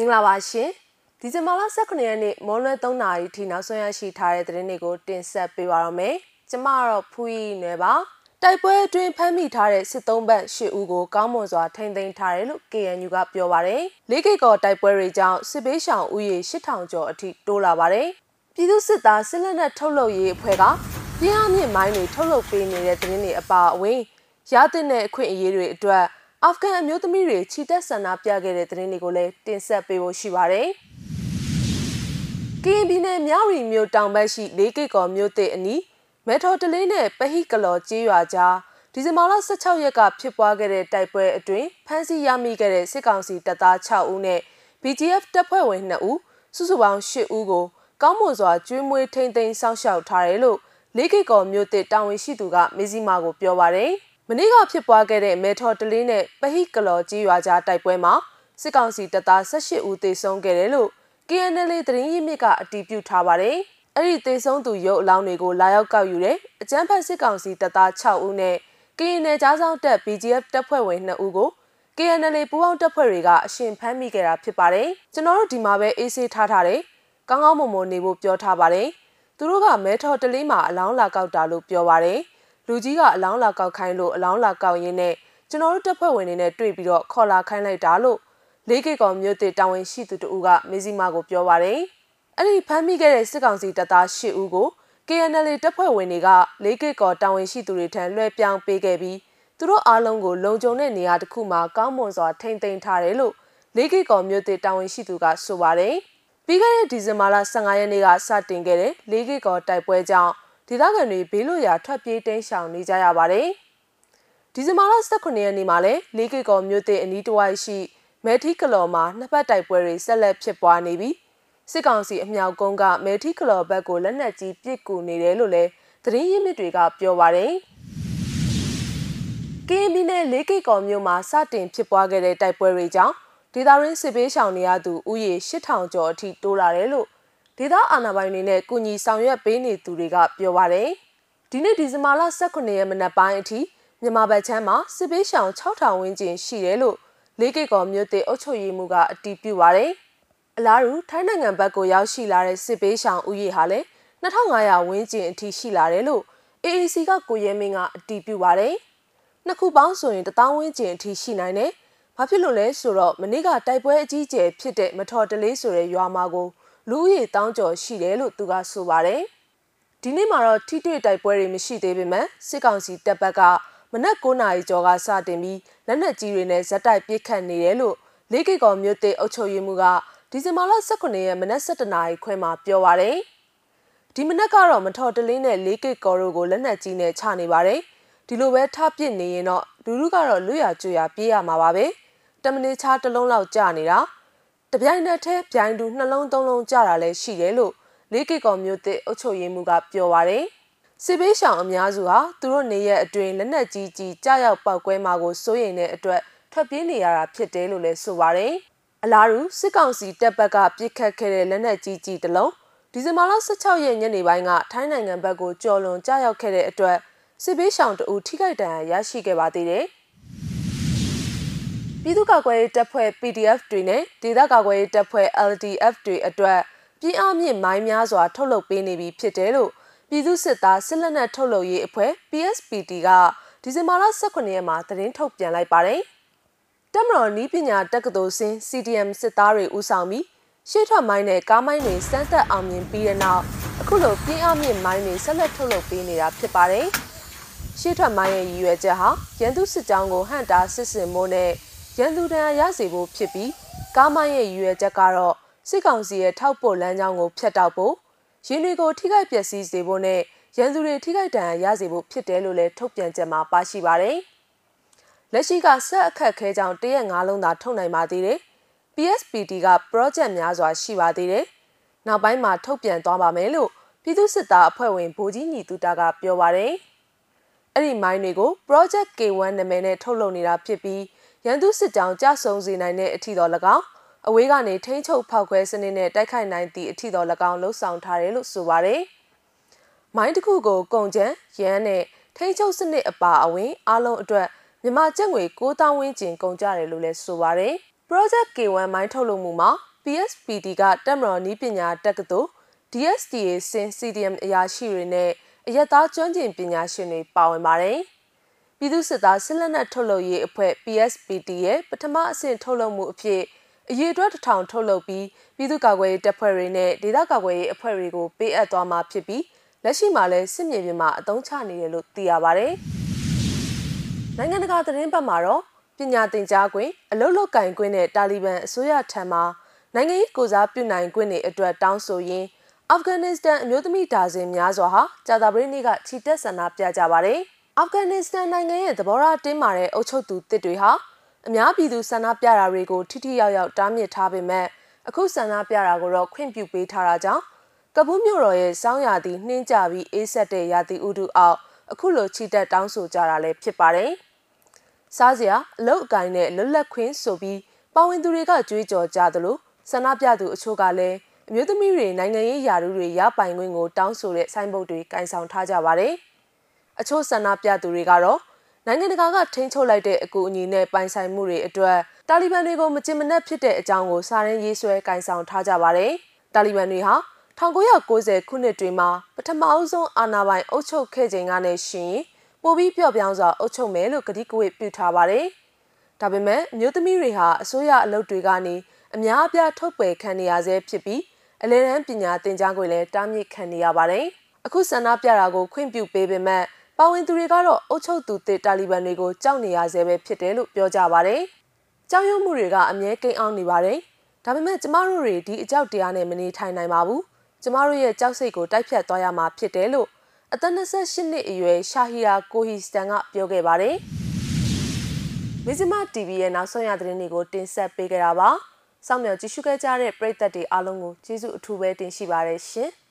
မင်္ဂလာပါရှင်ဒီဇင်ဘာလ18ရက်နေ့မော်လွဲ3နာရီထိနောက်ဆုံးရရှိထားတဲ့သတင်းတွေကိုတင်ဆက်ပေးပါရမယ်ကျမကတော့ဖူးရီနယ်ပါတိုက်ပွဲအတွင်းဖမ်းမိထားတဲ့စစ်သုံးဘက်၈ဦးကိုကောင်းမွန်စွာထိန်းသိမ်းထားတယ်လို့ KNU ကပြောပါတယ်။လေးကိတ်ကော်တိုက်ပွဲတွေကြောင့်စစ်ဘေးရှောင်ဦးရေ8000ကျော်အထိတိုးလာပါတယ်။ပြည်သူစစ်သားစစ်လက်နက်ထုတ်လုပ်ရေးအဖွဲ့ကပြင်းအားမြင့်မိုင်းတွေထုတ်လုပ်ပေးနေတဲ့သတင်းတွေအပါအဝင်ရတဲ့အခွင့်အရေးတွေအတွက် အာဖဂန်အမျိုးသမီးတွေခြိတက်ဆန္ဒပြခဲ့တဲ့သတင်းတွေကိုလည်းတင်ဆက်ပေးဖို့ရှိပါတယ်။ကရင်ပြည်နယ်မြဝတီမြို့တောင်ဘက်ရှိလေးကိတ်ကော်မြို့သစ်အနီးမဲထော်တလေးနဲ့ပဟိကလော်ကျေးရွာကြားဒီဇင်ဘာလ16ရက်ကဖြစ်ပွားခဲ့တဲ့တိုက်ပွဲအတွင်းဖမ်းဆီးရမိခဲ့တဲ့စစ်ကောင်စီတပ်သား6ဦးနဲ့ BGF တပ်ဖွဲ့ဝင်2ဦးစုစုပေါင်း8ဦးကိုကောင်းမွန်စွာကျွေးမွေးထိန်းသိမ်းစောင့်ရှောက်ထားတယ်လို့လေးကိတ်ကော်မြို့သစ်တာဝန်ရှိသူကမေဇီမာကိုပြောပါတယ်။ မနေ့ကဖြစ်ပွားခဲ့တဲ့မဲထော်တလေးနဲ့ပဟိကလော်ကြီးရွာကြားတိုက်ပွဲမှာစစ်ကောင်စီတပ်သား18ဦးသေဆုံးခဲ့တယ်လို့ KNL သတင်းရင်းမြစ်ကအတည်ပြုထားပါတယ်။အဲ့ဒီသေဆုံးသူရုပ်အလောင်းတွေကိုလာရောက်ကောက်ယူတဲ့အကြမ်းဖက်စစ်ကောင်စီတပ်သား6ဦးနဲ့ KNL ကြားဆောင်တပ် BGF တပ်ဖွဲ့ဝင်2ဦးကို KNL ပူးပေါင်းတပ်ဖွဲ့တွေကအရှင်ဖမ်းမိခဲ့တာဖြစ်ပါတယ်။ကျွန်တော်တို့ဒီမှာပဲအေးဆေးထားထားတယ်။ကောင်းကောင်းမွန်မွန်နေဖို့ပြောထားပါတယ်။သူတို့ကမဲထော်တလေးမှာအလောင်းလာကောက်တာလို့ပြောပါတယ်။ လူကြီးကအလောင်းလာကောက်ခိုင်းလို့အလောင်းလာကောက်ရင်းနဲ့ကျွန်တော်တို့တပ်ဖွဲ့ဝင်တွေနဲ့တွေ့ပြီးတော့ခေါ်လာခိုင်းလိုက်တာလို့လေးကိကောင်မြို့တစ်တာဝန်ရှိသူတူကမေဇီမာကိုပြောပါတယ်။အဲ့ဒီဖမ်းမိခဲ့တဲ့စစ်ကောင်စီတပ်သား၈ဦးကို KNL တပ်ဖွဲ့ဝင်တွေကလေးကိကောတာဝန်ရှိသူတွေထံလွှဲပြောင်းပေးခဲ့ပြီးသူတို့အားလုံးကိုလုံခြုံတဲ့နေရာတစ်ခုမှာကောင်းမွန်စွာထိန်းသိမ်းထားတယ်လို့လေးကိကောမြို့တစ်တာဝန်ရှိသူကဆိုပါတယ်။ပြီးခဲ့တဲ့ဒီဇင်ဘာလ15ရက်နေ့ကစတင်ခဲ့တဲ့လေးကိကောတိုက်ပွဲကြောင့် ဒေသခံတွေဘေးလွတ်ရာထွက်ပြေးတိမ်းရှောင်နေကြရပါတယ်။ဒီဇင်ဘာလ18ရက်နေ့မှာလည်းလေးကိကောမြို့တဲ့အနီးတစ်ဝိုက်ရှိမဲထီကလော်မှာနှစ်ပတ်တိုက်ပွဲတွေဆက်လက်ဖြစ်ပွားနေပြီးစစ်ကောင်စီအမြောက်ကုန်းကမဲထီကလော်ဘက်ကိုလက်နက်ကြီးပစ်ကူနေတယ်လို့လည်းသတင်းရင်းမြစ်တွေကပြောပါတယ်။ကင်းပြည်နယ်လေးကိကော်မြို့မှာစတင်ဖြစ်ပွားခဲ့တဲ့တိုက်ပွဲတွေကြောင့်ဒေသရင်းစစ်ဘေးရှောင်နေရသူဥယေ8000ကျော်အထိတိုးလာတယ်လို့ ဒေသအာဏာပိုင်တွေနဲ့ကုညီဆောင်ရွက်ပေးနေသူတွေကပြောပါတယ်။ဒီနေ့ဒီဇင်ဘာလ18ရက်မနက်ပိုင်းအထိမြန်မာဘက်ချမ်းမှာစစ်ပေးရှောင်6000ဝန်းကျင်ရှိတယ်လို့လေးကိတ်ကော်မြို့တေအုပ်ချုပ်ရေးမှူးကအတည်ပြုပါတယ်။အလားတူထိုင်းနိုင်ငံဘက်ကိုရောက်ရှိလာတဲ့စစ်ပေးရှောင်ဦးရေဟာလည်း2500ဝန်းကျင်အထိရှိလာတယ်လို့ AAC ကကိုရဲမင်းကအတည်ပြုပါတယ်။နှစ်ခုပေါင်းဆိုရင်1000ဝန်းကျင်အထိရှိနိုင်တယ်။ဘာဖြစ်လို့လဲဆိုတော့မနေ့ကတိုက်ပွဲအကြီးအကျယ်ဖြစ်တဲ့မထော်တလေးဆိုတဲ့ရွာမှာကို လူဦးရေတောင်းကျော်ရှိတယ်လို့သူကဆိုပါတယ်။ဒီနေ့မှာတော့ထိတွေ့တိုက်ပွဲတွေမရှိသေးပေမဲ့စစ်ကောင်စီတပ်ဘက်ကမနက်9နာရီကျော်ကစတင်ပြီးလက်နက်ကြီးတွေနဲ့ဇက်တိုက်ပစ်ခတ်နေတယ်လို့လေးကိတ်ကော်မြို့တေအုပ်ချုပ်ရေးမှူးကဒီဇင်ဘာလ18ရက်မနက်7နာရီခွဲမှာပြောပါတယ်။ဒီမနက်ကတော့မထော်တလင်းနဲ့လေးကိတ်ကော်တို့ကိုလက်နက်ကြီးနဲ့ချနေပါတယ်။ဒီလိုပဲထပစ်နေရင်တော့လူလူကတော့လွတ်ရကျွရပြေးရမှာပါပဲ။တမနေချားတစ်လုံးလောက်ကြာနေတာ။ တပြိုင်နက်တည်းပြိုင်တူနှလုံးသုံးလုံးကြတာလည်းရှိတယ်လို့လေးကိကော်မျိုးသစ်အုပ်ချုပ်ရေးမှူးကပြောပါရယ်စစ်ဘေးရှောင်အများစုဟာသူတို့နေရက်အတွင်းလက်နက်ကြီးကြီးကြားရောက်ပောက်ကွဲမှာကိုစိုးရိမ်တဲ့အတွက်ထွက်ပြေးနေရတာဖြစ်တယ်လို့လည်းဆိုပါရယ်အလားတူစစ်ကောင်စီတပ်ဘက်ကပြစ်ခတ်ခဲ့တဲ့လက်နက်ကြီးကြီးတစ်လုံးဒီဇင်ဘာလ16ရက်ညနေပိုင်းကထိုင်းနိုင်ငံဘက်ကိုကျော်လွန်ကြားရောက်ခဲ့တဲ့အတွက်စစ်ဘေးရှောင်တအူထိခိုက်ဒဏ်ရာရရှိခဲ့ပါသေးတယ်။ ပြည်သူ့ကာကွယ်ရေးတပ်ဖွဲ့ PDF တွေနဲ့ဒေသကာကွယ်ရေးတပ်ဖွဲ့ LDF တွေအတွက်ပြည်အားမြင့်မိုင်းများစွာ ထုတ်လုပ်ပေးနေပြီဖြစ်တယ်လို့ပြည်သူစစ်သားစစ်လက်နက်ထုတ်လုပ်ရေးအဖွဲ့ PSPT ကဒီဇင်ဘာလ18ရက်မှာသတင်းထုတ်ပြန်လိုက်ပါတယ်။တပ်မတော်နီးပညာတက္ကသိုလ်ဆင်း CDM စစ်သားတွေဦးဆောင်ပြီးရှေ့ထွက်မိုင်းနဲ့ကားမိုင်းတွေစမ်းသပ်အောင်မြင်ပြီးတဲ့နောက်အခုလိုပြင်းအားမြင့်မိုင်းတွေဆက်လက်ထုတ်လုပ်ပေးနေတာဖြစ်ပါတယ်။ရှေ့ထွက်မိုင်းရဲ့ရည်ရွယ်ချက်ဟာရန်သူစစ်ကြောင်းကိုဟန့်တာစစ်စင်မိုးနဲ့ ရန်သူတန်ရစေဖို့ဖြစ်ပြီးကားမိုင်းရဲ့ရည်ရွယ်ချက်ကတော့စစ်ကောင်စီရဲ့ထောက်ပို့လမ်းကြောင်းကိုဖျက်တောက်ဖို့ရင်းတွေကိုထိခိုက်ပျက်စီးစေဖို့နဲ့ရန်သူတွေထိခိုက်ဒဏ်ရာရစေဖို့ဖြစ်တယ်လို့လည်းထုတ်ပြန်ချက်မှာပါရှိပါတယ်။လက်ရှိကဆက်အခက်ခဲကြောင်းတရက်၅လုံးသာထုတ်နိုင်ပါသေးတယ်။ PSPT က project များစွာရှိပါသေးတယ်။နောက်ပိုင်းမှာထုတ်ပြန်သွားပါမယ်လို့ပြည်သူစစ်သားအဖွဲ့ဝင်ဗိုလ်ကြီးညီတူတာကပြောပါတယ်။ အဲ့ဒီမိုင်းတွေကို project K1 နာမည်နဲ့ထုတ်လုပ်နေတာဖြစ်ပြီးရန်သူစစ်ကြောင်းကြဆုံစေနိုင်တဲ့အထီတော်၎င်းအဝေးကနေထိန်းချုပ်ဖောက်ခွဲစနစ်နဲ့တိုက်ခိုက်နိုင်သည့်အထီတော်၎င်းလှုပ်ဆောင်ထားတယ်လို့ဆိုပါတယ်။မိုင်းတစ်ခုကိုကုန်ကျန်းရန်နဲ့ထိန်းချုပ်စနစ်အပါအဝင်အားလုံးအတွက်မြမကျပ်ငွေ9000ဝန်းကျင်ကုန်ကြတယ်လို့လည်းဆိုပါတယ်။ Project K1 မိုင်းထုတ်လုပ်မှုမှာ PSPD ကတက်မတော်နီးပညာတက္ကသိုလ် DSTA စင် CDM အရာရှိတွေနဲ့ အရက်သားကျွမ်းကျင်ပညာရှင်တွေပါဝင်ပါတယ်။ပြည်သူစစ်သားစစ်လက်နက်ထုတ်လုပ်ရေးအဖွဲ့ PSPD ရဲ့ပထမအဆင့်ထုတ်လုပ်မှုအဖြစ်အရေးအတွက်တစ်ထောင်ထုတ်လုပ်ပြီးပြည်သူ့ကာကွယ်ရေးတပ်ဖွဲ့တွေနဲ့ဒေသကာကွယ်ရေးအဖွဲ့တွေကိုပေးအပ်သွားမှာဖြစ်ပြီးလက်ရှိမှာလည်းစစ်မြေပြင်မှာအသုံးချနေတယ်လို့သိရပါတယ်။နိုင်ငံတကာသတင်းပတ်မှာတော့ပညာသင်ကြားခွင့်အလုလုကင်ခွင့်နဲ့တာလီဘန်အစိုးရထံမှနိုင်ငံရေးကိုစားပြုနိုင်ခွင့်တွေအတွက်တောင်းဆိုရင်း အာဖဂန်နစ္စတန်အမျိုးသမီးဒါဇင်များစွာဟာကြာသပတေးနေ့ကခြိတက်ဆန္ဒပြကြပါတယ်။အာဖဂန်နစ္စတန်နိုင်ငံရဲ့သဘောထားတင်းမာတဲ့အုပ်ချုပ်သူတစ်တွေဟာအများပြည်သူဆန္ဒပြတာတွေကိုထိထိရောက်ရောက်တားမြစ်ထားပေမဲ့အခုဆန္ဒပြတာကိုတော့ခွင့်ပြုပေးထားတာကြောင့်ကပူးမြို့တော်ရဲ့စောင်းရာသီနှင်းကြပြီးအေးဆက်တဲ့ရာသီဥတုအောက်အခုလိုခြိတက်တောင်းဆိုကြတာလည်းဖြစ်ပါတယ်။စားစရာအလုတ်အကိုင်းနဲ့လွတ်လပ်ခွင့်ဆိုပြီးပါဝင်သူတွေကကြွေးကြော်ကြသလိုဆန္ဒပြသူအချို့ကလည်း အမျိုးသမီးတွေနိုင်ငံရေးယာရုတွေရပိုင်ခွင့်ကိုတောင်းဆိုတဲ့ဆိုင်းဘုတ်တွေကင်ဆောင်ထားကြပါတယ်။အချို့ဆန္ဒပြသူတွေကတော့နိုင်ငံတကာကထိန်းချုပ်လိုက်တဲ့အကူအညီနဲ့ပိုင်ဆိုင်မှုတွေအတွက်တာလီဘန်တွေကိုမချင်မနှက်ဖြစ်တဲ့အကြောင်းကိုစာရင်းရေးဆွဲကင်ဆောင်ထားကြပါတယ်။တာလီဘန်တွေဟာ1990ခုနှစ်တွေမှာပထမအဦးဆုံးအာဏာပိုင်အုပ်ချုပ်ခဲ့ချိန်ကနေရှင်ပိုပြီးပြော့ပြောင်းစွာအုပ်ချုပ်မယ်လို့ကတိကဝတ်ပြုထားပါတယ်။ဒါပေမဲ့အမျိုးသမီးတွေဟာအစိုးရအလုပ်တွေကနေအများအပြားထုတ်ပယ်ခံနေရဆဲဖြစ်ပြီး အလဲတန်းပညာသင်ကြားခွင့်လည်းတားမြစ်ခံနေရပါတယ်။အခုဆန္ဒပြတာကိုခွင့်ပြုပေးပေမဲ့ပါဝင်သူတွေကတော့အုပ်ချုပ်သူတစ်တာလီဘန်တွေကိုကြောက်နေရဆဲပဲဖြစ်တယ်လို့ပြောကြပါတယ်။ကြောက်ရွံ့မှုတွေကအမြဲကိန်းအောင်နေပါတယ်။ဒါပေမဲ့ကျမတို့တွေဒီအကြောက်တရားနဲ့မနေထိုင်နိုင်ပါဘူး။ကျမတို့ရဲ့ကြောက်စိတ်ကိုတိုက်ဖြတ်သွားရမှာဖြစ်တယ်လို့အသက်28နှစ်အရွယ်ရှာဟီယာကိုဟီစတန်ကပြောခဲ့ပါတယ်။မဇ္ဈိမ TV ရဲ့နောက်ဆုံးရသတင်းတွေကိုတင်ဆက်ပေးကြတာပါ။ စောင့်မျှော်ကြည့်ရှုခဲ့ကြတဲ့ပရိသတ်တွေအားလုံးကိုကျေးဇူးအထူးပဲတင်ရှိပါတယ်ရှင်။